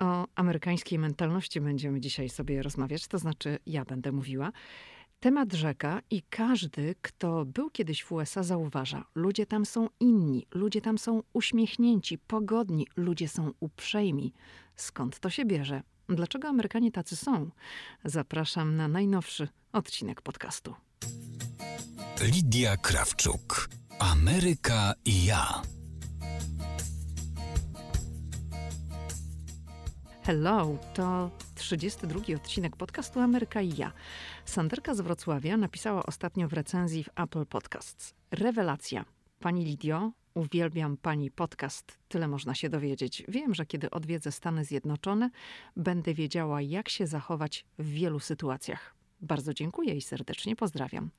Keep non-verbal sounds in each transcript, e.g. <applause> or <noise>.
O amerykańskiej mentalności będziemy dzisiaj sobie rozmawiać, to znaczy ja będę mówiła. Temat rzeka i każdy, kto był kiedyś w USA, zauważa: ludzie tam są inni, ludzie tam są uśmiechnięci, pogodni, ludzie są uprzejmi. Skąd to się bierze? Dlaczego Amerykanie tacy są? Zapraszam na najnowszy odcinek podcastu. Lidia Krawczuk. Ameryka i ja. Hello, to 32 odcinek podcastu Ameryka i ja. Sanderka z Wrocławia napisała ostatnio w recenzji w Apple Podcasts. Rewelacja. Pani Lidio, uwielbiam pani podcast. Tyle można się dowiedzieć. Wiem, że kiedy odwiedzę Stany Zjednoczone, będę wiedziała, jak się zachować w wielu sytuacjach. Bardzo dziękuję i serdecznie pozdrawiam.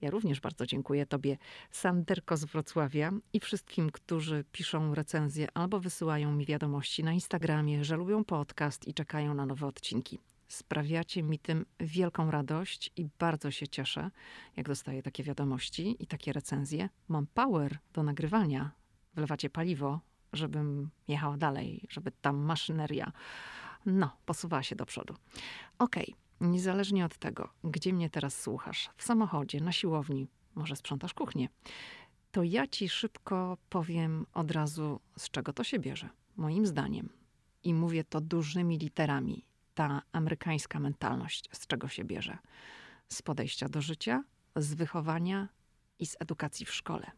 Ja również bardzo dziękuję Tobie, Sanderko z Wrocławia i wszystkim, którzy piszą recenzje albo wysyłają mi wiadomości na Instagramie, że lubią podcast i czekają na nowe odcinki. Sprawiacie mi tym wielką radość i bardzo się cieszę, jak dostaję takie wiadomości i takie recenzje. Mam power do nagrywania. Wlewacie paliwo, żebym jechała dalej, żeby ta maszyneria, no, posuwała się do przodu. Okej. Okay. Niezależnie od tego, gdzie mnie teraz słuchasz, w samochodzie, na siłowni, może sprzątasz kuchnię, to ja ci szybko powiem od razu, z czego to się bierze. Moim zdaniem, i mówię to dużymi literami, ta amerykańska mentalność, z czego się bierze? Z podejścia do życia, z wychowania i z edukacji w szkole.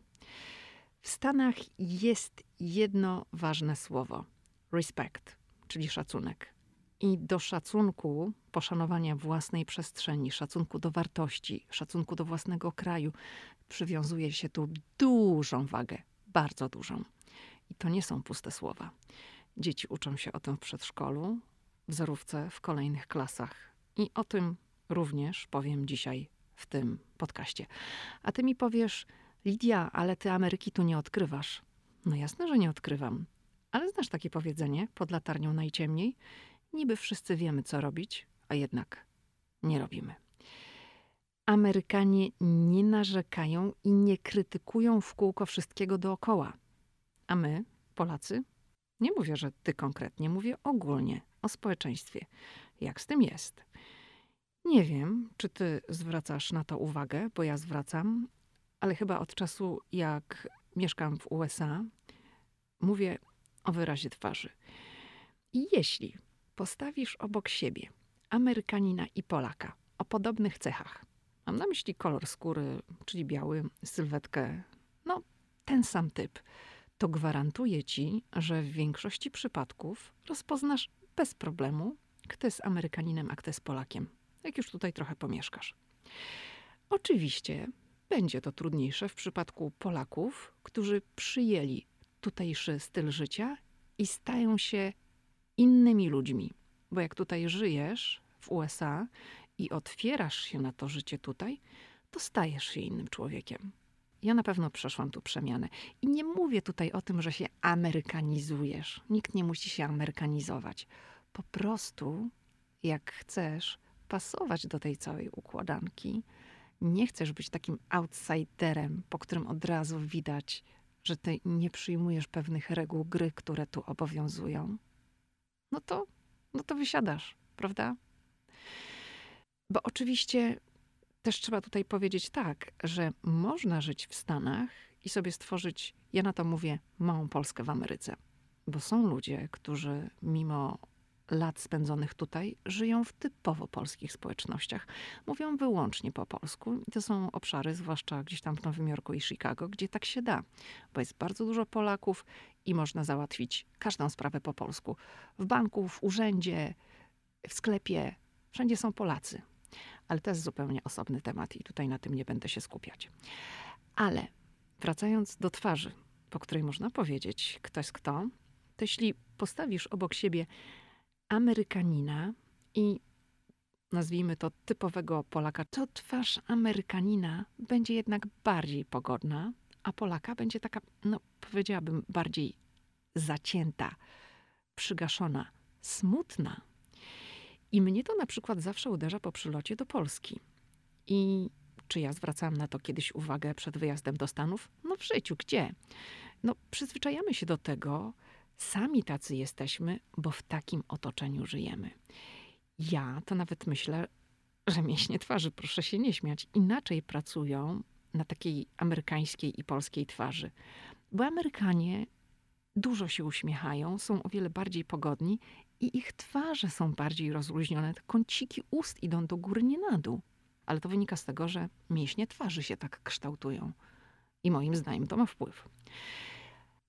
W Stanach jest jedno ważne słowo: respect, czyli szacunek. I do szacunku, poszanowania własnej przestrzeni, szacunku do wartości, szacunku do własnego kraju, przywiązuje się tu dużą wagę, bardzo dużą. I to nie są puste słowa. Dzieci uczą się o tym w przedszkolu, w zerówce, w kolejnych klasach. I o tym również powiem dzisiaj w tym podcaście. A ty mi powiesz, Lidia, ale ty Ameryki tu nie odkrywasz. No jasne, że nie odkrywam. Ale znasz takie powiedzenie, pod latarnią najciemniej? Niby wszyscy wiemy, co robić, a jednak nie robimy. Amerykanie nie narzekają i nie krytykują w kółko wszystkiego dookoła. A my, Polacy, nie mówię, że ty konkretnie, mówię ogólnie o społeczeństwie. Jak z tym jest? Nie wiem, czy ty zwracasz na to uwagę, bo ja zwracam, ale chyba od czasu, jak mieszkam w USA, mówię o wyrazie twarzy. I jeśli postawisz obok siebie Amerykanina i Polaka o podobnych cechach, mam na myśli kolor skóry, czyli biały, sylwetkę, no ten sam typ, to gwarantuję ci, że w większości przypadków rozpoznasz bez problemu, kto jest Amerykaninem, a kto jest Polakiem, jak już tutaj trochę pomieszkasz. Oczywiście będzie to trudniejsze w przypadku Polaków, którzy przyjęli tutejszy styl życia i stają się innymi ludźmi. Bo jak tutaj żyjesz w USA i otwierasz się na to życie tutaj, to stajesz się innym człowiekiem. Ja na pewno przeszłam tu przemianę. I nie mówię tutaj o tym, że się amerykanizujesz. Nikt nie musi się amerykanizować. Po prostu, jak chcesz pasować do tej całej układanki, nie chcesz być takim outsiderem, po którym od razu widać, że ty nie przyjmujesz pewnych reguł gry, które tu obowiązują, no to, no to wysiadasz, prawda? Bo oczywiście też trzeba tutaj powiedzieć tak, że można żyć w Stanach i sobie stworzyć, ja na to mówię, małą Polskę w Ameryce. Bo są ludzie, którzy mimo lat spędzonych tutaj żyją w typowo polskich społecznościach. Mówią wyłącznie po polsku. I to są obszary, zwłaszcza gdzieś tam w Nowym Jorku i Chicago, gdzie tak się da, bo jest bardzo dużo Polaków i można załatwić każdą sprawę po polsku. W banku, w urzędzie, w sklepie, wszędzie są Polacy. Ale to jest zupełnie osobny temat i tutaj na tym nie będę się skupiać. Ale wracając do twarzy, po której można powiedzieć, kto jest kto, to jeśli postawisz obok siebie Amerykanina i nazwijmy to typowego Polaka, to twarz Amerykanina będzie jednak bardziej pogodna, a Polaka będzie taka, no powiedziałabym, bardziej zacięta, przygaszona, smutna. I mnie to na przykład zawsze uderza po przylocie do Polski. I czy ja zwracałam na to kiedyś uwagę przed wyjazdem do Stanów? No w życiu, gdzie? No przyzwyczajamy się do tego, Sami tacy jesteśmy, bo w takim otoczeniu żyjemy. Ja to nawet myślę, że mięśnie twarzy, proszę się nie śmiać, inaczej pracują na takiej amerykańskiej i polskiej twarzy. Bo Amerykanie dużo się uśmiechają, są o wiele bardziej pogodni i ich twarze są bardziej rozluźnione. Te kąciki ust idą do góry, nie na dół. Ale to wynika z tego, że mięśnie twarzy się tak kształtują. I moim zdaniem to ma wpływ.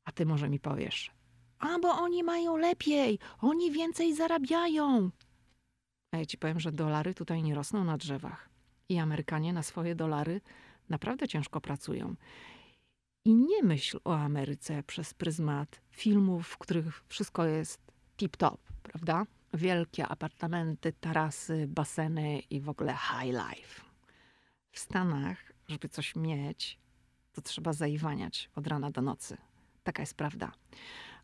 A ty może mi powiesz, a bo oni mają lepiej, oni więcej zarabiają. A ja ci powiem, że dolary tutaj nie rosną na drzewach. I Amerykanie na swoje dolary naprawdę ciężko pracują. I nie myśl o Ameryce przez pryzmat filmów, w których wszystko jest tip-top, prawda? Wielkie apartamenty, tarasy, baseny i w ogóle high life. W Stanach, żeby coś mieć, to trzeba zaiwaniać od rana do nocy. Taka jest prawda.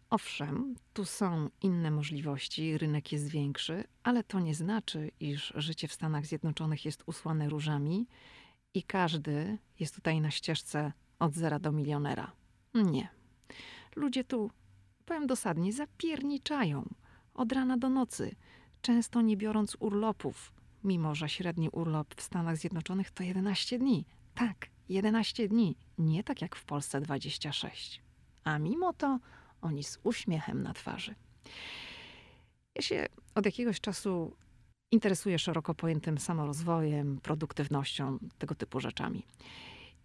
Owszem, tu są inne możliwości, rynek jest większy, ale to nie znaczy, iż życie w Stanach Zjednoczonych jest usłane różami i każdy jest tutaj na ścieżce od zera do milionera. Nie. Ludzie tu, powiem dosadnie, zapierniczają od rana do nocy, często nie biorąc urlopów, mimo że średni urlop w Stanach Zjednoczonych to 11 dni. Tak, 11 dni, nie tak jak w Polsce 26. A mimo to oni z uśmiechem na twarzy. Ja się od jakiegoś czasu interesuję szeroko pojętym samorozwojem, produktywnością, tego typu rzeczami.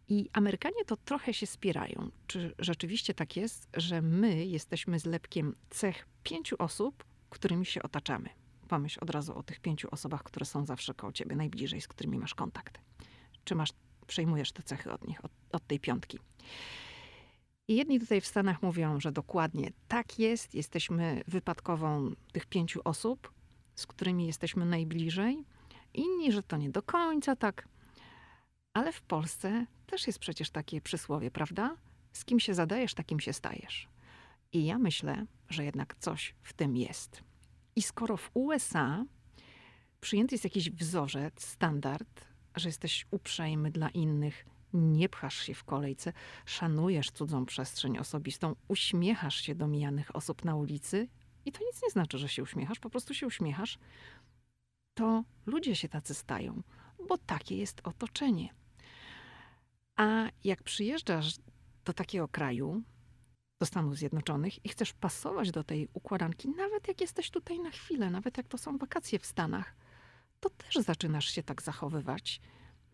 I Amerykanie to trochę się spierają. Czy rzeczywiście tak jest, że my jesteśmy zlepkiem cech pięciu osób, którymi się otaczamy? Pomyśl od razu o tych pięciu osobach, które są zawsze koło ciebie, najbliżej, z którymi masz kontakt. Czy masz, przejmujesz te cechy od nich, od, od tej piątki? I jedni tutaj w Stanach mówią, że dokładnie tak jest, jesteśmy wypadkową tych pięciu osób, z którymi jesteśmy najbliżej. Inni, że to nie do końca tak. Ale w Polsce też jest przecież takie przysłowie, prawda? Z kim się zadajesz, takim się stajesz. I ja myślę, że jednak coś w tym jest. I skoro w USA przyjęty jest jakiś wzorzec, standard, że jesteś uprzejmy dla innych, nie pchasz się w kolejce, szanujesz cudzą przestrzeń osobistą, uśmiechasz się do mijanych osób na ulicy i to nic nie znaczy, że się uśmiechasz, po prostu się uśmiechasz, to ludzie się tacy stają, bo takie jest otoczenie. A jak przyjeżdżasz do takiego kraju, do Stanów Zjednoczonych i chcesz pasować do tej układanki, nawet jak jesteś tutaj na chwilę, nawet jak to są wakacje w Stanach, to też zaczynasz się tak zachowywać.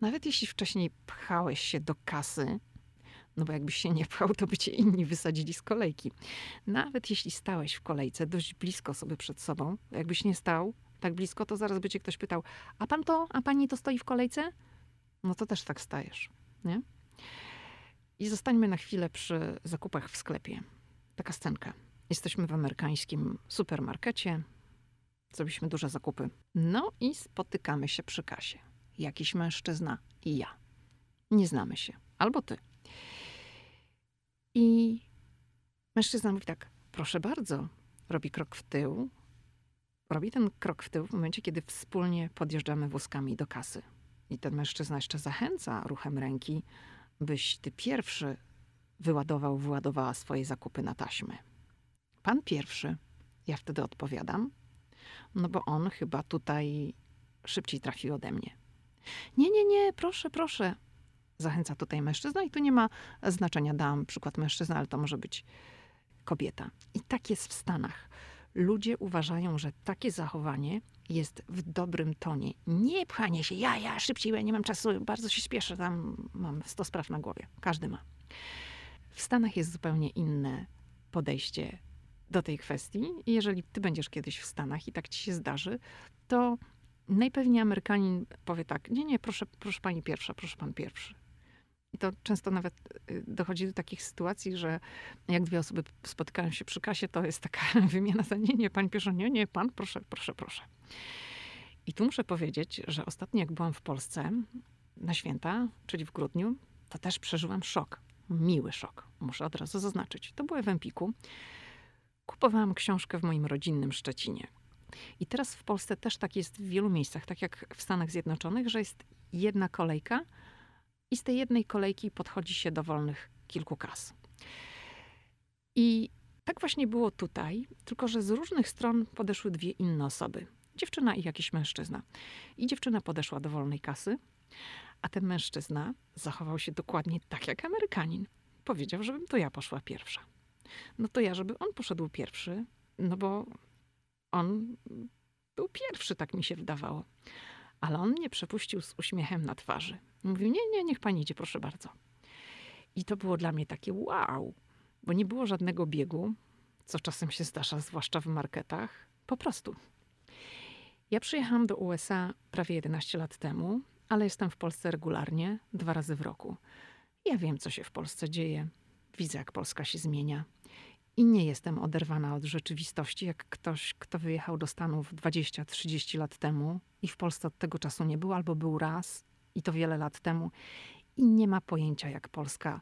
Nawet jeśli wcześniej pchałeś się do kasy, no bo jakbyś się nie pchał, to by cię inni wysadzili z kolejki. Nawet jeśli stałeś w kolejce dość blisko sobie przed sobą, jakbyś nie stał tak blisko, to zaraz by cię ktoś pytał, a pan to, a pani to stoi w kolejce? No to też tak stajesz, nie? I zostańmy na chwilę przy zakupach w sklepie. Taka scenka. Jesteśmy w amerykańskim supermarkecie, zrobiliśmy duże zakupy. No i spotykamy się przy kasie. Jakiś mężczyzna i ja. Nie znamy się. Albo ty. I mężczyzna mówi tak, proszę bardzo, robi krok w tył. Robi ten krok w tył w momencie, kiedy wspólnie podjeżdżamy wózkami do kasy. I ten mężczyzna jeszcze zachęca ruchem ręki, byś ty pierwszy wyładował, wyładowała swoje zakupy na taśmę. Pan pierwszy. Ja wtedy odpowiadam, no bo on chyba tutaj szybciej trafił ode mnie. Nie, nie, nie, proszę, proszę. Zachęca tutaj mężczyzna i tu nie ma znaczenia. Dałam przykład mężczyzna, ale to może być kobieta. I tak jest w Stanach. Ludzie uważają, że takie zachowanie jest w dobrym tonie. Nie pchanie się, ja, ja, szybciej, ja nie mam czasu, bardzo się spieszę, tam mam 100 spraw na głowie. Każdy ma. W Stanach jest zupełnie inne podejście do tej kwestii. Jeżeli ty będziesz kiedyś w Stanach i tak ci się zdarzy, to najpewniej Amerykanin powie tak, nie, nie, proszę, proszę pani pierwsza, proszę pan pierwszy. I to często nawet y, dochodzi do takich sytuacji, że jak dwie osoby spotykają się przy kasie, to jest taka <laughs> wymiana za nie, nie, pan pierwsza, nie, nie, pan, proszę, proszę, proszę. I tu muszę powiedzieć, że ostatnio jak byłam w Polsce na święta, czyli w grudniu, to też przeżyłam szok. Miły szok, muszę od razu zaznaczyć. To było w Empiku. Kupowałam książkę w moim rodzinnym Szczecinie. I teraz w Polsce też tak jest w wielu miejscach, tak jak w Stanach Zjednoczonych, że jest jedna kolejka i z tej jednej kolejki podchodzi się do wolnych kilku kas. I Tak właśnie było tutaj, tylko że z różnych stron podeszły dwie inne osoby. Dziewczyna i jakiś mężczyzna. I dziewczyna podeszła do wolnej kasy, a ten mężczyzna zachował się dokładnie tak jak Amerykanin. Powiedział, żebym to ja poszła pierwsza. No to ja, żeby on poszedł pierwszy, no bo on był pierwszy, tak mi się wydawało. Ale on mnie przepuścił z uśmiechem na twarzy. Mówił, nie, nie, niech pani idzie, proszę bardzo. I to było dla mnie takie wow, bo nie było żadnego biegu, co czasem się zdarza, zwłaszcza w marketach. Po prostu. Ja przyjechałam do USA prawie 11 lat temu, ale jestem w Polsce regularnie, dwa razy w roku. Ja wiem, co się w Polsce dzieje. Widzę, jak Polska się zmienia. I nie jestem oderwana od rzeczywistości, jak ktoś, kto wyjechał do Stanów 20-30 lat temu i w Polsce od tego czasu nie był, albo był raz i to wiele lat temu i nie ma pojęcia, jak Polska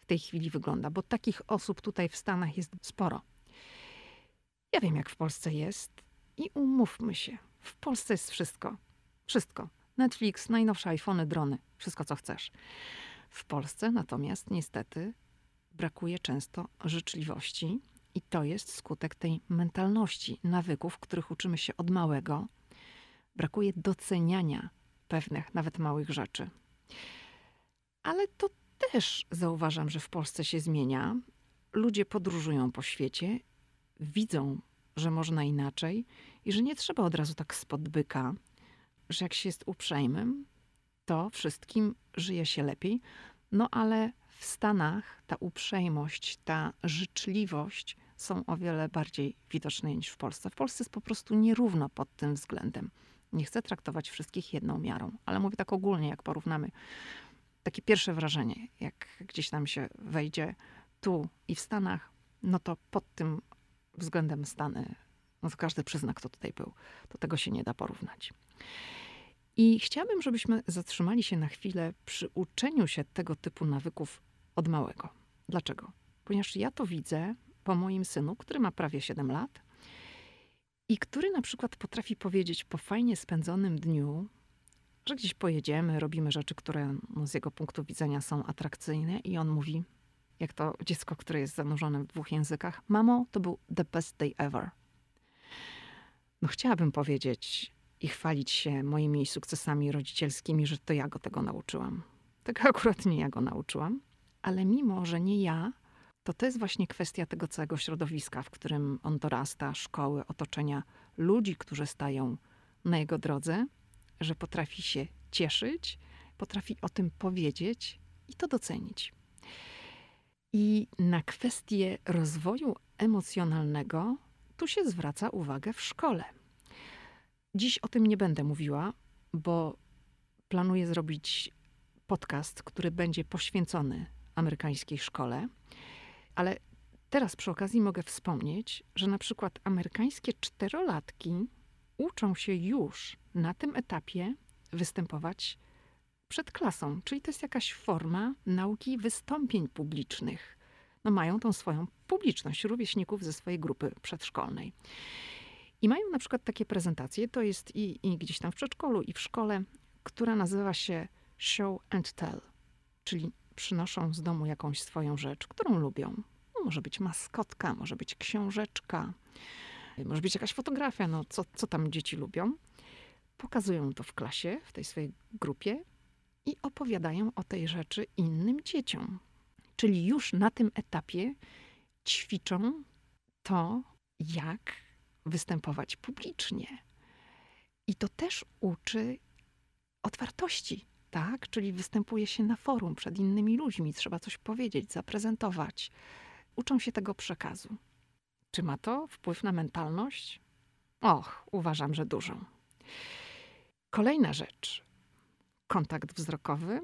w tej chwili wygląda, bo takich osób tutaj w Stanach jest sporo. Ja wiem, jak w Polsce jest i umówmy się, w Polsce jest wszystko. Wszystko. Netflix, najnowsze iPhony, drony, wszystko co chcesz. W Polsce natomiast niestety brakuje często życzliwości i to jest skutek tej mentalności, nawyków, których uczymy się od małego. Brakuje doceniania pewnych, nawet małych rzeczy. Ale to też zauważam, że w Polsce się zmienia. Ludzie podróżują po świecie, widzą, że można inaczej i że nie trzeba od razu tak spod byka, że jak się jest uprzejmym, to wszystkim żyje się lepiej. No ale w Stanach ta uprzejmość, ta życzliwość są o wiele bardziej widoczne niż w Polsce. W Polsce jest po prostu nierówno pod tym względem. Nie chcę traktować wszystkich jedną miarą, ale mówię tak ogólnie, jak porównamy. Takie pierwsze wrażenie, jak gdzieś tam się wejdzie tu i w Stanach, no to pod tym względem Stany, no to każdy przyzna, kto tutaj był, to tego się nie da porównać. I chciałabym, żebyśmy zatrzymali się na chwilę przy uczeniu się tego typu nawyków od małego. Dlaczego? Ponieważ ja to widzę po moim synu, który ma prawie 7 lat i który na przykład potrafi powiedzieć po fajnie spędzonym dniu, że gdzieś pojedziemy, robimy rzeczy, które no, z jego punktu widzenia są atrakcyjne, i on mówi, jak to dziecko, które jest zanurzone w dwóch językach: Mamo, to był the best day ever. No, chciałabym powiedzieć i chwalić się moimi sukcesami rodzicielskimi, że to ja go tego nauczyłam. Tego <laughs> akurat nie ja go nauczyłam, ale mimo, że nie ja, to to jest właśnie kwestia tego całego środowiska, w którym on dorasta, szkoły, otoczenia, ludzi, którzy stają na jego drodze, że potrafi się cieszyć, potrafi o tym powiedzieć i to docenić. I na kwestię rozwoju emocjonalnego tu się zwraca uwagę w szkole. Dziś o tym nie będę mówiła, bo planuję zrobić podcast, który będzie poświęcony amerykańskiej szkole. Ale teraz przy okazji mogę wspomnieć, że na przykład amerykańskie czterolatki uczą się już na tym etapie występować przed klasą, czyli to jest jakaś forma nauki wystąpień publicznych. No mają tą swoją publiczność rówieśników ze swojej grupy przedszkolnej. I mają na przykład takie prezentacje, to jest i, i gdzieś tam w przedszkolu, i w szkole, która nazywa się show and tell, czyli przynoszą z domu jakąś swoją rzecz, którą lubią. No, może być maskotka, może być książeczka, może być jakaś fotografia, no co, co tam dzieci lubią. Pokazują to w klasie, w tej swojej grupie i opowiadają o tej rzeczy innym dzieciom. Czyli już na tym etapie ćwiczą to, jak występować publicznie. I to też uczy otwartości, tak? Czyli występuje się na forum przed innymi ludźmi, trzeba coś powiedzieć, zaprezentować. Uczą się tego przekazu. Czy ma to wpływ na mentalność? Och, uważam, że dużą. Kolejna rzecz. Kontakt wzrokowy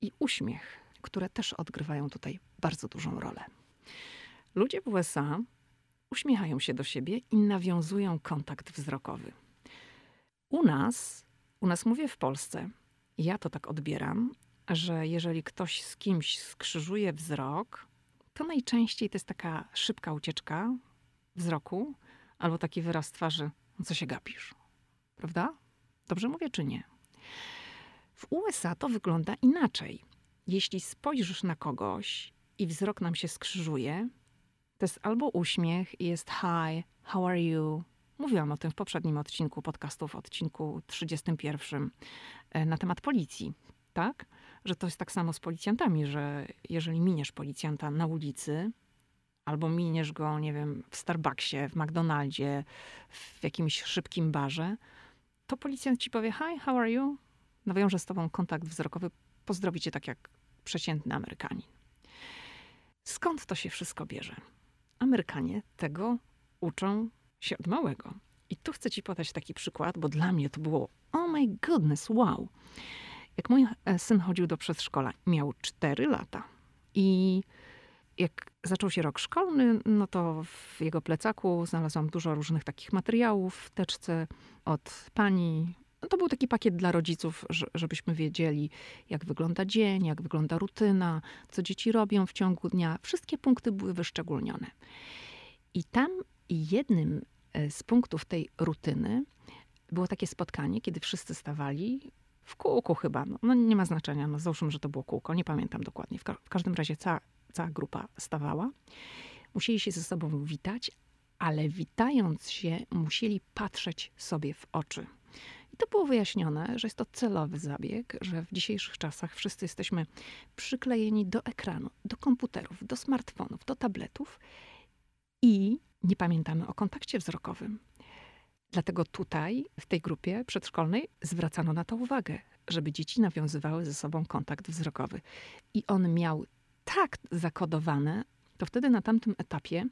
i uśmiech, które też odgrywają tutaj bardzo dużą rolę. Ludzie w USA uśmiechają się do siebie i nawiązują kontakt wzrokowy. U nas, u nas mówię w Polsce, ja to tak odbieram, że jeżeli ktoś z kimś skrzyżuje wzrok, to najczęściej to jest taka szybka ucieczka wzroku albo taki wyraz twarzy, no co się gapisz, prawda? Dobrze mówię czy nie? W USA to wygląda inaczej. Jeśli spojrzysz na kogoś i wzrok nam się skrzyżuje, To jest albo uśmiech i jest hi, how are you? Mówiłam o tym w poprzednim odcinku podcastu, w odcinku 31 e, na temat policji, tak? Że to jest tak samo z policjantami, że jeżeli miniesz policjanta na ulicy, albo miniesz go, nie wiem, w Starbucksie, w McDonaldzie, w jakimś szybkim barze, to policjant ci powie hi, how are you? Nawiąże z tobą kontakt wzrokowy, pozdrowi cię tak jak przeciętny Amerykanin. Skąd to się wszystko bierze? Amerykanie tego uczą się od małego. I tu chcę ci podać taki przykład, bo dla mnie to było oh my goodness, wow. Jak mój e, syn chodził do przedszkola, miał 4 lata i jak zaczął się rok szkolny, no to w jego plecaku znalazłam dużo różnych takich materiałów w teczce od pani. No to był taki pakiet dla rodziców, żebyśmy wiedzieli, jak wygląda dzień, jak wygląda rutyna, co dzieci robią w ciągu dnia. Wszystkie punkty były wyszczególnione. I tam jednym z punktów tej rutyny było takie spotkanie, kiedy wszyscy stawali w kółku chyba. No, no nie ma znaczenia, no załóżmy, że to było kółko, nie pamiętam dokładnie. W, ka w każdym razie cała cała grupa stawała. Musieli się ze sobą witać, ale witając się, musieli patrzeć sobie w oczy. I to było wyjaśnione, że jest to celowy zabieg, że w dzisiejszych czasach wszyscy jesteśmy przyklejeni do ekranu, do komputerów, do smartfonów, do tabletów i nie pamiętamy o kontakcie wzrokowym. Dlatego tutaj, w tej grupie przedszkolnej, zwracano na to uwagę, żeby dzieci nawiązywały ze sobą kontakt wzrokowy. I on miał tak zakodowane, to wtedy na tamtym etapie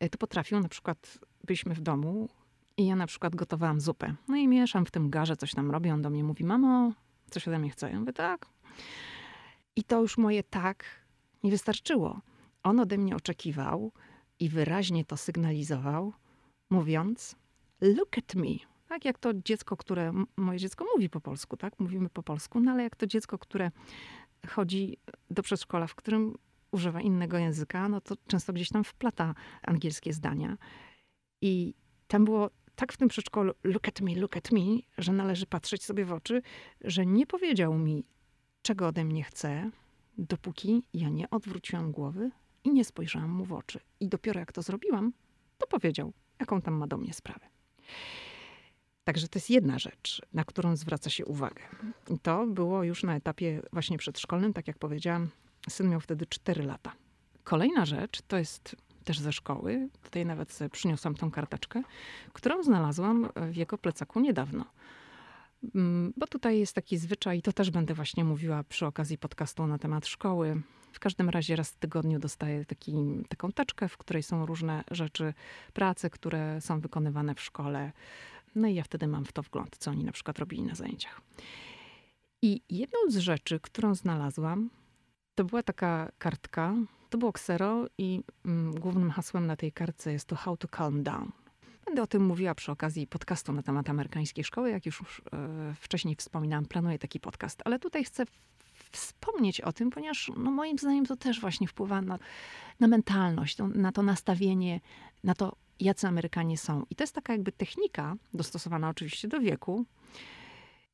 e, to potrafią, na przykład byliśmy w domu i ja na przykład gotowałam zupę. No i mieszam w tym garze, coś tam robię. On do mnie mówi, mamo, coś ode mnie chce. Ja mówię, tak. I to już moje tak nie wystarczyło. On ode mnie oczekiwał i wyraźnie to sygnalizował, mówiąc, look at me. Tak jak to dziecko, które, moje dziecko mówi po polsku, tak? Mówimy po polsku, no ale jak to dziecko, które chodzi do przedszkola, w którym używa innego języka, no to często gdzieś tam wplata angielskie zdania. I tam było tak w tym przedszkolu, look at me, look at me, że należy patrzeć sobie w oczy, że nie powiedział mi, czego ode mnie chce, dopóki ja nie odwróciłam głowy i nie spojrzałam mu w oczy. I dopiero jak to zrobiłam, to powiedział, jaką tam ma do mnie sprawę. Także to jest jedna rzecz, na którą zwraca się uwagę. I to było już na etapie właśnie przedszkolnym, tak jak powiedziałam, syn miał wtedy 4 lata. Kolejna rzecz to jest też ze szkoły. Tutaj nawet przyniosłam tą karteczkę, którą znalazłam w jego plecaku niedawno. Mm, bo tutaj jest taki zwyczaj, to też będę właśnie mówiła przy okazji podcastu na temat szkoły. W każdym razie raz w tygodniu dostaję taki, taką teczkę, w której są różne rzeczy, prace, które są wykonywane w szkole no i ja wtedy mam w to wgląd, co oni na przykład robili na zajęciach. I jedną z rzeczy, którą znalazłam, to była taka kartka, to było ksero i mm, głównym hasłem na tej kartce jest to How to Calm Down. Będę o tym mówiła przy okazji podcastu na temat amerykańskiej szkoły. Jak już e, wcześniej wspominałam, planuję taki podcast, ale tutaj chcę wspomnieć o tym, ponieważ no, moim zdaniem to też właśnie wpływa na, na mentalność, na to nastawienie, na to, jacy Amerykanie są. I to jest taka jakby technika, dostosowana oczywiście do wieku,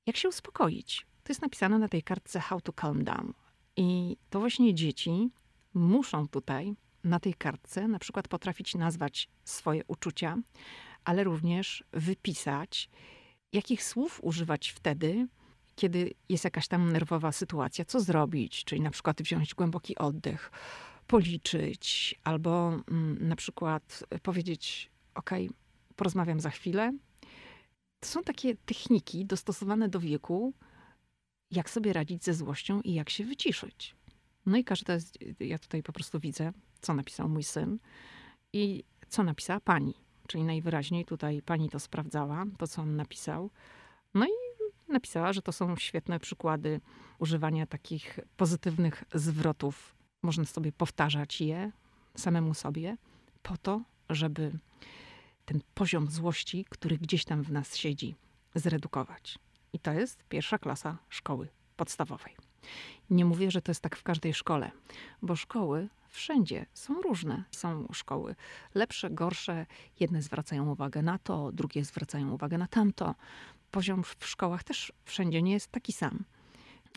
jak się uspokoić. To jest napisane na tej kartce How to Calm Down. I to właśnie dzieci muszą tutaj na tej kartce na przykład potrafić nazwać swoje uczucia, ale również wypisać, jakich słów używać wtedy, kiedy jest jakaś tam nerwowa sytuacja, co zrobić, czyli na przykład wziąć głęboki oddech, policzyć, albo mm, na przykład powiedzieć: OK, porozmawiam za chwilę. To są takie techniki dostosowane do wieku, jak sobie radzić ze złością i jak się wyciszyć. No i jest, ja tutaj po prostu widzę, co napisał mój syn i co napisała pani. Czyli najwyraźniej tutaj pani to sprawdzała, to co on napisał. No i napisała, że to są świetne przykłady używania takich pozytywnych zwrotów można sobie powtarzać je samemu sobie, po to, żeby ten poziom złości, który gdzieś tam w nas siedzi, zredukować. I to jest pierwsza klasa szkoły podstawowej. Nie mówię, że to jest tak w każdej szkole, bo szkoły wszędzie są różne. Są szkoły lepsze, gorsze. Jedne zwracają uwagę na to, drugie zwracają uwagę na tamto. Poziom w szkołach też wszędzie nie jest taki sam.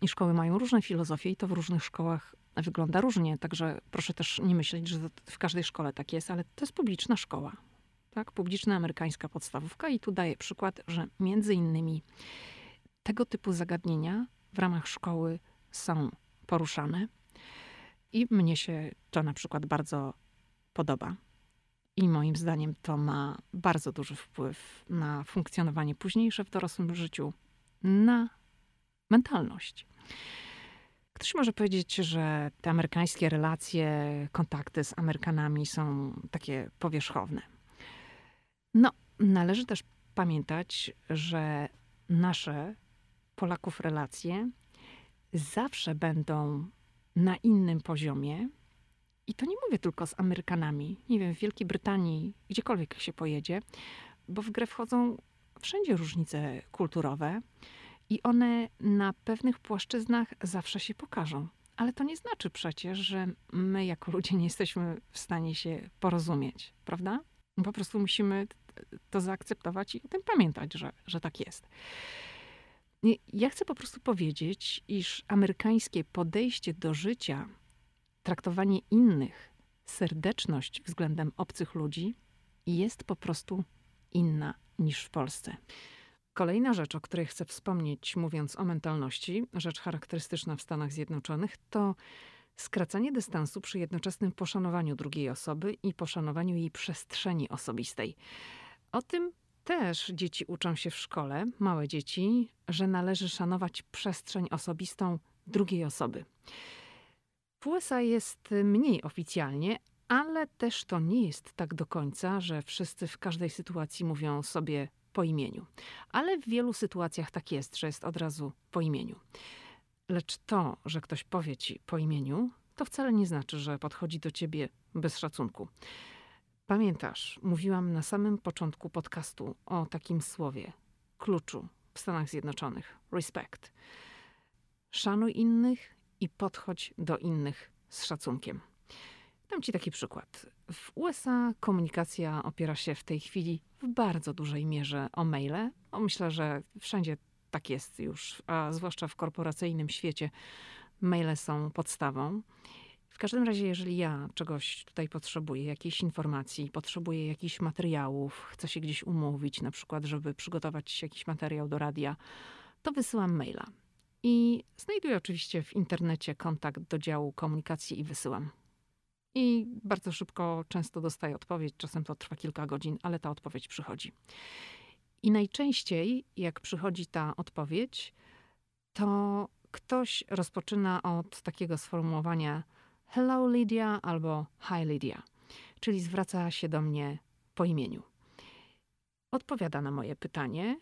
I szkoły mają różne filozofie, i to w różnych szkołach wygląda różnie, także proszę też nie myśleć, że w każdej szkole tak jest, ale to jest publiczna szkoła. Tak? Publiczna amerykańska podstawówka i tu daję przykład, że między innymi tego typu zagadnienia w ramach szkoły są poruszane i mnie się to na przykład bardzo podoba. I moim zdaniem to ma bardzo duży wpływ na funkcjonowanie późniejsze w dorosłym życiu, na mentalność. Ktoś może powiedzieć, że te amerykańskie relacje, kontakty z Amerykanami są takie powierzchowne. No, należy też pamiętać, że nasze Polaków relacje zawsze będą na innym poziomie. I to nie mówię tylko z Amerykanami. Nie wiem, w Wielkiej Brytanii, gdziekolwiek się pojedzie, bo w grę wchodzą wszędzie różnice kulturowe i one na pewnych płaszczyznach zawsze się pokażą. Ale to nie znaczy przecież, że my jako ludzie nie jesteśmy w stanie się porozumieć, prawda? Po prostu musimy to zaakceptować i o tym pamiętać, że, że tak jest. Ja chcę po prostu powiedzieć, iż amerykańskie podejście do życia, traktowanie innych, serdeczność względem obcych ludzi jest po prostu inna niż w Polsce. Kolejna rzecz, o której chcę wspomnieć, mówiąc o mentalności, rzecz charakterystyczna w Stanach Zjednoczonych, to skracanie dystansu przy jednoczesnym poszanowaniu drugiej osoby i poszanowaniu jej przestrzeni osobistej. O tym też dzieci uczą się w szkole, małe dzieci, że należy szanować przestrzeń osobistą drugiej osoby. W USA jest mniej oficjalnie, ale też to nie jest tak do końca, że wszyscy w każdej sytuacji mówią sobie po imieniu. Ale w wielu sytuacjach tak jest, że jest od razu po imieniu. Lecz to, że ktoś powie ci po imieniu, to wcale nie znaczy, że podchodzi do ciebie bez szacunku. Pamiętasz, mówiłam na samym początku podcastu o takim słowie, kluczu w Stanach Zjednoczonych respect. Szanuj innych i podchodź do innych z szacunkiem. Dam ci taki przykład. W USA komunikacja opiera się w tej chwili w bardzo dużej mierze o maile. O, myślę, że wszędzie tak jest już, a zwłaszcza w korporacyjnym świecie maile są podstawą. W każdym razie, jeżeli ja czegoś tutaj potrzebuję, jakiejś informacji, potrzebuję jakichś materiałów, chcę się gdzieś umówić, na przykład, żeby przygotować jakiś materiał do radia, to wysyłam maila. I znajduję oczywiście w internecie kontakt do działu komunikacji i wysyłam. I bardzo szybko, często dostaję odpowiedź, czasem to trwa kilka godzin, ale ta odpowiedź przychodzi. I najczęściej, jak przychodzi ta odpowiedź, to ktoś rozpoczyna od takiego sformułowania hello Lydia albo hi Lydia, czyli zwraca się do mnie po imieniu. Odpowiada na moje pytanie,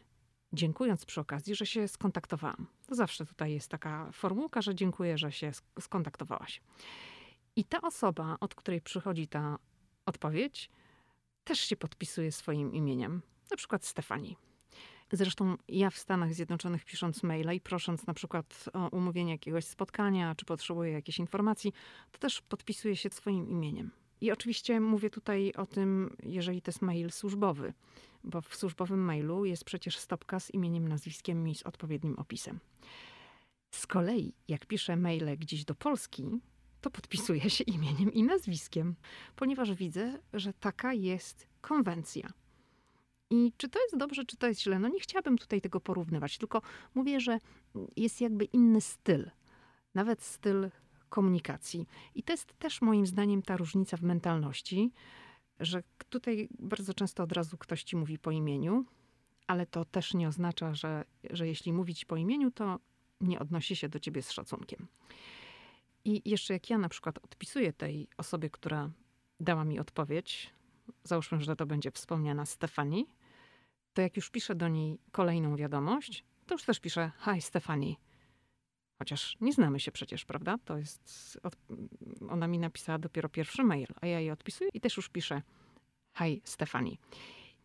dziękując przy okazji, że się skontaktowałam. To zawsze tutaj jest taka formułka, że dziękuję, że się skontaktowałaś. I ta osoba, od której przychodzi ta odpowiedź, też się podpisuje swoim imieniem, na przykład Stefani. Zresztą ja w Stanach Zjednoczonych pisząc maila i prosząc na przykład o umówienie jakiegoś spotkania, czy potrzebuję jakiejś informacji, to też podpisuję się swoim imieniem. I oczywiście mówię tutaj o tym, jeżeli to jest mail służbowy, bo w służbowym mailu jest przecież stopka z imieniem, nazwiskiem i z odpowiednim opisem. Z kolei, jak piszę maile gdzieś do Polski, to podpisuję się imieniem i nazwiskiem, ponieważ widzę, że taka jest konwencja. I czy to jest dobrze, czy to jest źle? No nie chciałabym tutaj tego porównywać, tylko mówię, że jest jakby inny styl, nawet styl komunikacji. I to jest też moim zdaniem ta różnica w mentalności, że tutaj bardzo często od razu ktoś ci mówi po imieniu, ale to też nie oznacza, że, że jeśli mówić po imieniu, to nie odnosi się do ciebie z szacunkiem. I jeszcze jak ja na przykład odpisuję tej osobie, która dała mi odpowiedź, załóżmy, że to będzie wspomniana Stefani, to jak już piszę do niej kolejną wiadomość, to już też piszę Hi Stefani. Chociaż nie znamy się przecież, prawda? To jest. Ona mi napisała dopiero pierwszy mail, a ja jej odpisuję i też już piszę Hi Stefani.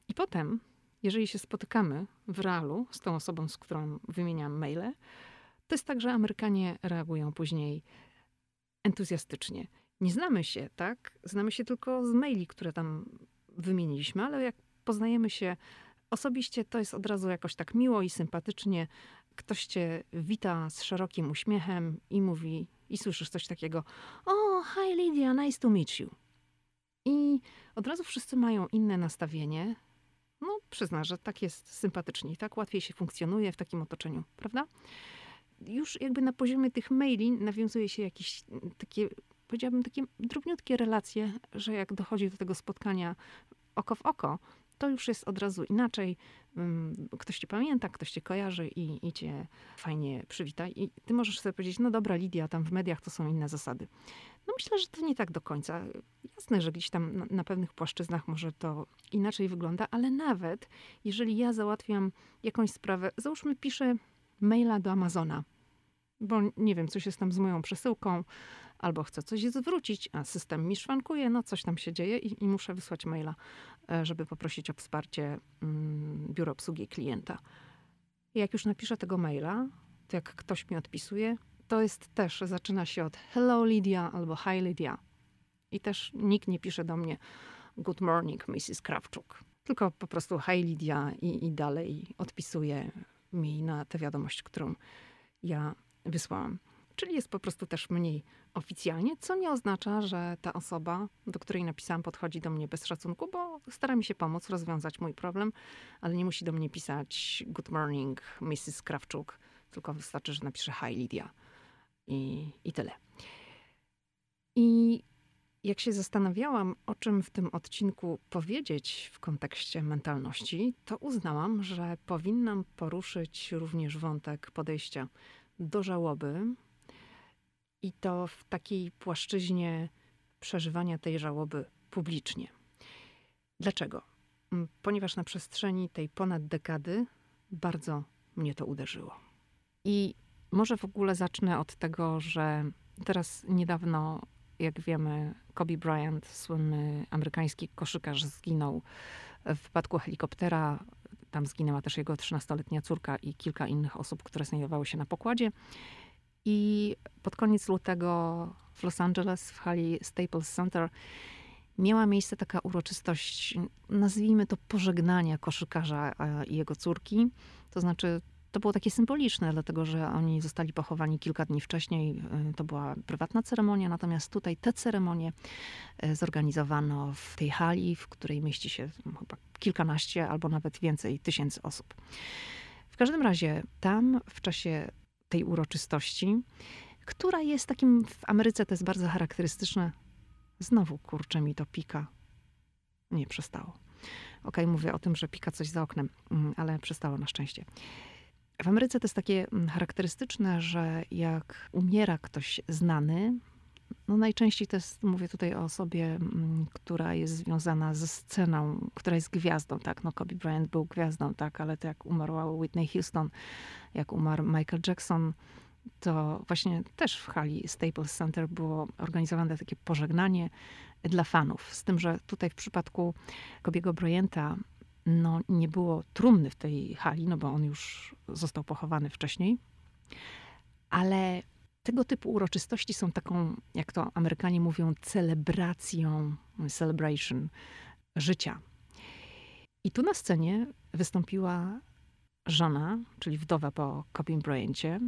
I potem, jeżeli się spotykamy w realu z tą osobą, z którą wymieniam maile, to jest tak, że Amerykanie reagują później entuzjastycznie. Nie znamy się, tak? Znamy się tylko z maili, które tam wymieniliśmy, ale jak poznajemy się osobiście, to jest od razu jakoś tak miło i sympatycznie. Ktoś cię wita z szerokim uśmiechem i mówi i słyszysz coś takiego: O, hi Lydia, nice to meet you. I od razu wszyscy mają inne nastawienie. No, przyzna, że tak jest sympatyczniej, tak łatwiej się funkcjonuje w takim otoczeniu, prawda? Już jakby na poziomie tych maili nawiązuje się jakieś takie, powiedziałabym, takie drobniutkie relacje, że jak dochodzi do tego spotkania oko w oko, to już jest od razu inaczej. Ktoś cię pamięta, ktoś cię kojarzy i, i cię fajnie przywita. I ty możesz sobie powiedzieć, no dobra, Lidia, tam w mediach to są inne zasady. No myślę, że to nie tak do końca. Jasne, że gdzieś tam na, na pewnych płaszczyznach może to inaczej wygląda, ale nawet jeżeli ja załatwiam jakąś sprawę, załóżmy piszę maila do Amazona, bo nie wiem, coś jest tam z moją przesyłką, albo chcę coś zwrócić, a system mi szwankuje, no coś tam się dzieje i, i muszę wysłać maila, e, żeby poprosić o wsparcie mm, biuro obsługi klienta. Jak już napiszę tego maila, to jak ktoś mi odpisuje, to jest też, zaczyna się od hello Lydia albo hi Lydia. I też nikt nie pisze do mnie good morning Mrs. Krawczuk, tylko po prostu hi Lydia i, i dalej odpisuje mi na tę wiadomość, którą ja wysłałam. Czyli jest po prostu też mniej oficjalnie, co nie oznacza, że ta osoba, do której napisałam, podchodzi do mnie bez szacunku, bo stara mi się pomóc rozwiązać mój problem, ale nie musi do mnie pisać good morning Mrs. Krawczuk, tylko wystarczy, że napisze hi Lydia i, i tyle. I jak się zastanawiałam, o czym w tym odcinku powiedzieć w kontekście mentalności, to uznałam, że powinnam poruszyć również wątek podejścia do żałoby, i to w takiej płaszczyźnie przeżywania tej żałoby publicznie. Dlaczego? Mm, ponieważ na przestrzeni tej ponad dekady bardzo mnie to uderzyło. I może w ogóle zacznę od tego, że teraz niedawno, jak wiemy, Kobe Bryant, słynny amerykański koszykarz, zginął w wypadku helikoptera. Tam zginęła też jego 13-letnia córka i kilka innych osób, które znajdowały się na pokładzie. I pod koniec lutego w Los Angeles, w hali Staples Center, miała miejsce taka uroczystość, nazwijmy to pożegnania koszykarza e, i jego córki. To znaczy, to było takie symboliczne, dlatego że oni zostali pochowani kilka dni wcześniej. E, to była prywatna ceremonia, natomiast tutaj tę ceremonię e, zorganizowano w tej hali, w której mieści się chyba kilkanaście albo nawet więcej tysięcy osób. W każdym razie tam w czasie tej uroczystości, która jest takim, w Ameryce to jest bardzo charakterystyczne. Znowu, kurczę, mi to pika. Nie przestało. Okay, mówię o tym, że pika coś za oknem, mm, ale przestało na szczęście. W Ameryce to jest takie mm, charakterystyczne, że jak umiera ktoś znany, no najczęściej jest, mówię tutaj o osobie, mm, która jest związana ze sceną, która jest gwiazdą, tak? No Kobe Bryant był gwiazdą, tak? Ale to jak umarła Whitney Houston, jak umarł Michael Jackson, to właśnie też w hali Staples Center było organizowane takie pożegnanie dla fanów. Z tym, że tutaj w przypadku Kobiego Bryanta no, nie było trumny w tej hali, no bo on już został pochowany wcześniej. Ale tego typu uroczystości są taką, jak to Amerykanie mówią, celebracją, celebration życia. I tu na scenie wystąpiła żona, czyli wdowa po Kobe Bryancie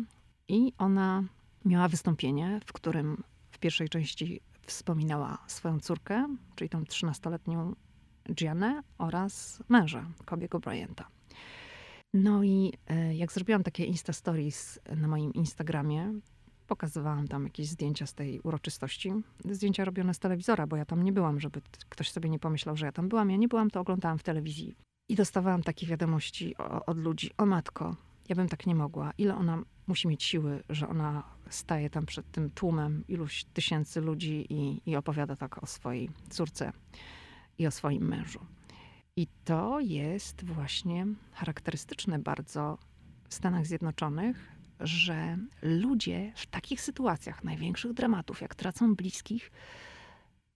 i ona miała wystąpienie, w którym w pierwszej części wspominała swoją córkę, czyli tą 13-letnią Gianę oraz męża Kobiego Bryanta. No i e, jak zrobiłam takie Insta Stories na moim Instagramie, Pokazywałam tam jakieś zdjęcia z tej uroczystości. Zdjęcia robione z telewizora, bo ja tam nie byłam, żeby ktoś sobie nie pomyślał, że ja tam byłam. Ja nie byłam, to oglądałam w telewizji. I dostawałam takie wiadomości od ludzi. O matko, ja bym tak nie mogła. Ile ona musi mieć siły, że ona staje tam przed tym tłumem iluś tysięcy ludzi i, i opowiada tak o swojej córce i o swoim mężu. I to jest właśnie charakterystyczne bardzo w Stanach Zjednoczonych, że ludzie w takich sytuacjach największych dramatów, jak tracą bliskich,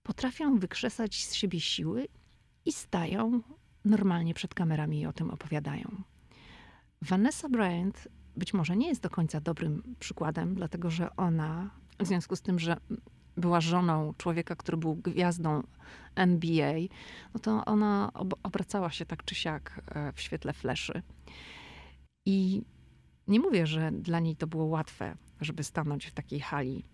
potrafią wykrzesać z siebie siły i stają normalnie przed kamerami i o tym opowiadają. Vanessa Bryant być może nie jest do końca dobrym przykładem, dlatego że ona, w związku z tym, że była żoną człowieka, który był gwiazdą NBA, no to ona obracała się tak czy siak e, w świetle fleszy. I nie mówię, że dla niej to było łatwe, żeby stanąć w takiej hali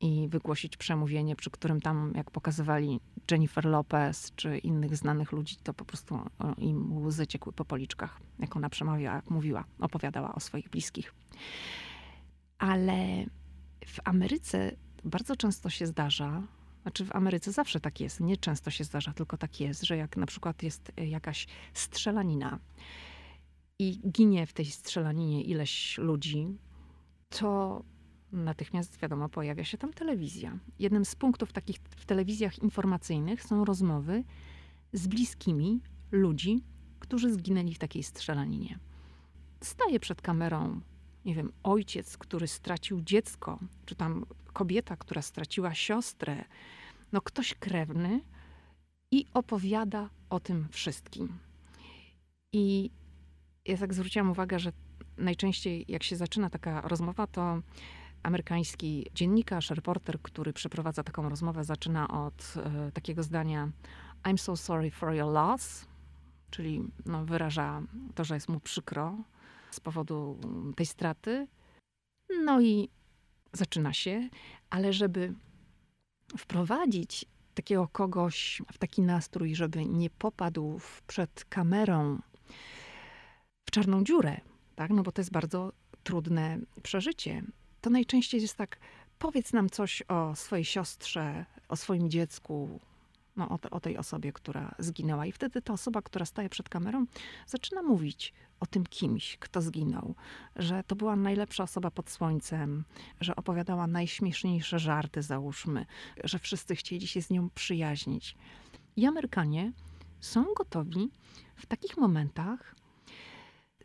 i wygłosić przemówienie, przy którym tam, jak pokazywali Jennifer Lopez czy innych znanych ludzi, to po prostu im łzy ciekły po policzkach, jak ona przemawiała, jak mówiła, opowiadała o swoich bliskich. Ale w Ameryce bardzo często się zdarza, znaczy w Ameryce zawsze tak jest, nie często się zdarza, tylko tak jest, że jak na przykład jest jakaś strzelanina i ginie w tej strzelaninie ileś ludzi, to natychmiast wiadomo, pojawia się tam telewizja. Jednym z punktów takich w telewizjach informacyjnych są rozmowy z bliskimi ludzi, którzy zginęli w takiej strzelaninie. Staje przed kamerą, nie wiem, ojciec, który stracił dziecko, czy tam kobieta, która straciła siostrę, no ktoś krewny i opowiada o tym wszystkim. I ja tak zwróciłam uwagę, że najczęściej jak się zaczyna taka rozmowa, to amerykański dziennikarz, reporter, który przeprowadza taką rozmowę, zaczyna od e, takiego zdania I'm so sorry for your loss, czyli no, wyraża to, że jest mu przykro z powodu tej straty. No i zaczyna się, ale żeby wprowadzić takiego kogoś w taki nastrój, żeby nie popadł przed kamerą czarną dziurę, tak? no bo to jest bardzo trudne przeżycie to najczęściej jest tak, powiedz nam coś o swojej siostrze, o swoim dziecku, no, o, o, tej osobie, która zginęła. I wtedy ta osoba, która staje przed kamerą, zaczyna mówić o tym kimś, kto zginął, że to była najlepsza osoba pod słońcem, że opowiadała najśmieszniejsze żarty, załóżmy, że wszyscy chcieli się z nią przyjaźnić. I Amerykanie są gotowi w takich momentach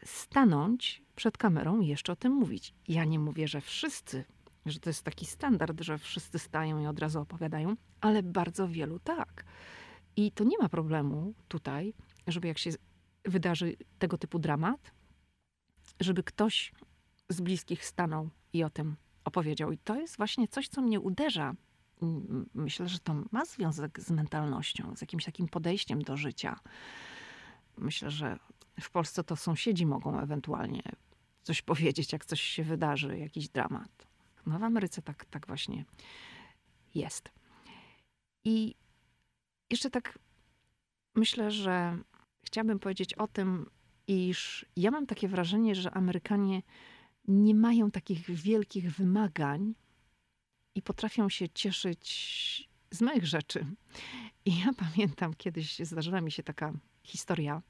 stanąć przed kamerą i jeszcze o tym mówić. Ja nie mówię, że wszyscy, że to jest taki standard, że wszyscy stają i od razu opowiadają, ale bardzo wielu tak. I to nie ma problemu tutaj, żeby jak się wydarzy tego typu dramat, żeby ktoś z bliskich stanął i o tym opowiedział. I to jest właśnie coś, co mnie uderza. Myślę, że to ma związek z mentalnością, z jakimś takim podejściem do życia. Myślę, że w Polsce to sąsiedzi mogą ewentualnie coś powiedzieć, jak coś się wydarzy, jakiś dramat. No w Ameryce tak, tak właśnie jest. I jeszcze tak myślę, że chciałabym powiedzieć o tym, iż ja mam takie wrażenie, że Amerykanie nie mają takich wielkich wymagań i potrafią się cieszyć z małych rzeczy. I ja pamiętam, kiedyś zdarzyła mi się taka historia.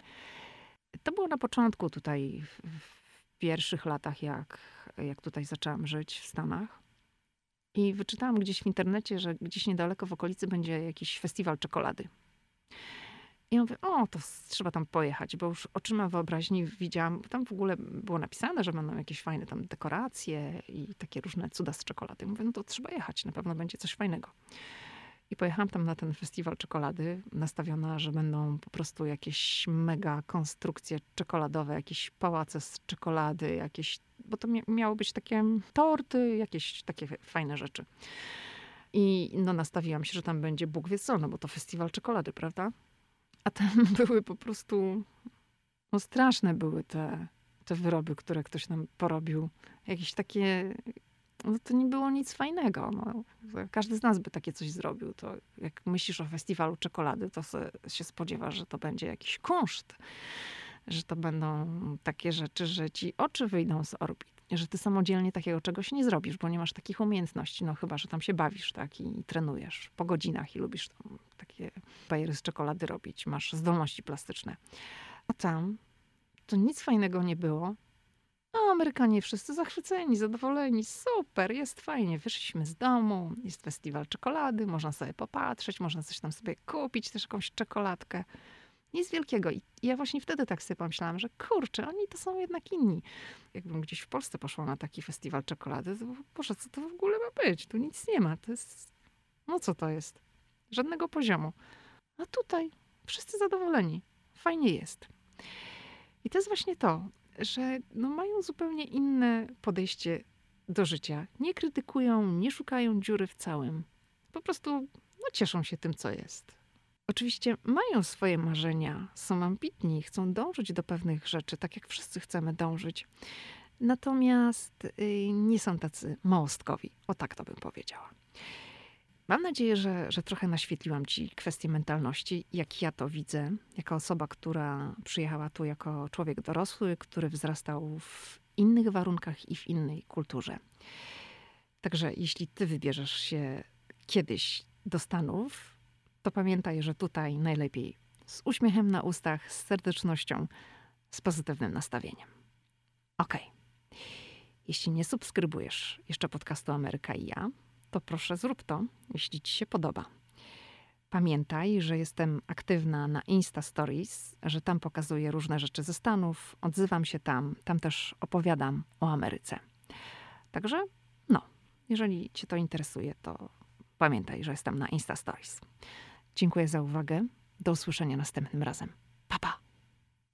To było na początku tutaj, w, pierwszych latach, jak, jak tutaj zaczęłam żyć w Stanach. I wyczytałam gdzieś w internecie, że gdzieś niedaleko w okolicy będzie jakiś festiwal czekolady. I mówię, o, to trzeba tam pojechać, bo już oczyma wyobraźni widziałam, tam w ogóle było napisane, że będą jakieś fajne tam dekoracje i takie różne cuda z czekolady. Mówię, no to trzeba jechać, na pewno będzie coś fajnego. I pojechałam tam na ten festiwal czekolady, nastawiona, że będą po prostu jakieś mega konstrukcje czekoladowe, jakieś pałace z czekolady, jakieś, bo to miały być takie torty, jakieś takie fajne rzeczy. I no nastawiłam się, że tam będzie Bóg wie co, no bo to festiwal czekolady, prawda? A tam <laughs> były po prostu, no straszne były te, te wyroby, które ktoś nam porobił. Jakieś takie no to nie było nic fajnego. No, każdy z nas by takie coś zrobił. To jak myślisz o festiwalu czekolady, to się spodziewasz, że to będzie jakiś kunszt, że to będą takie rzeczy, że ci oczy wyjdą z orbit. Że ty samodzielnie takiego czegoś nie zrobisz, bo nie masz takich umiejętności. No chyba, że tam się bawisz, tak, i, trenujesz po godzinach i lubisz tam takie bajery z czekolady robić. Masz zdolności plastyczne. A tam to nic fajnego nie było Amerykanie wszyscy zachwyceni, zadowoleni, super, jest fajnie. Wyszliśmy z domu, jest festiwal czekolady, można sobie popatrzeć, można coś tam sobie kupić, też jakąś czekoladkę. Nic wielkiego. I ja właśnie wtedy tak sobie pomyślałam, że kurczę, oni to są jednak inni. Jakbym gdzieś w Polsce poszła na taki festiwal czekolady, to co to w ogóle ma być? Tu nic nie ma. To jest, no co to jest? Żadnego poziomu. A tutaj wszyscy zadowoleni. Fajnie jest. I to jest właśnie to że no mają zupełnie inne podejście do życia. Nie krytykują, nie szukają dziury w całym. Po prostu no, cieszą się tym, co jest. Oczywiście mają swoje marzenia, są ambitni, chcą dążyć do pewnych rzeczy, tak jak wszyscy chcemy dążyć. Natomiast y, nie są tacy małostkowi. O tak to bym powiedziała. Mam nadzieję, że, że trochę naświetliłam Ci kwestię mentalności, jak ja to widzę, jako osoba, która przyjechała tu jako człowiek dorosły, który wzrastał w innych warunkach i w innej kulturze. Także jeśli Ty wybierzesz się kiedyś do Stanów, to pamiętaj, że tutaj najlepiej z uśmiechem na ustach, z serdecznością, z pozytywnym nastawieniem. Ok. Jeśli nie subskrybujesz jeszcze podcastu Ameryka i ja, to proszę zrób to, jeśli Ci się podoba. Pamiętaj, że jestem aktywna na Insta Stories, że tam pokazuję różne rzeczy ze Stanów, odzywam się tam, tam też opowiadam o Ameryce. Także, no, jeżeli Cię to interesuje, to pamiętaj, że jestem na Insta Stories. Dziękuję za uwagę. Do usłyszenia następnym razem.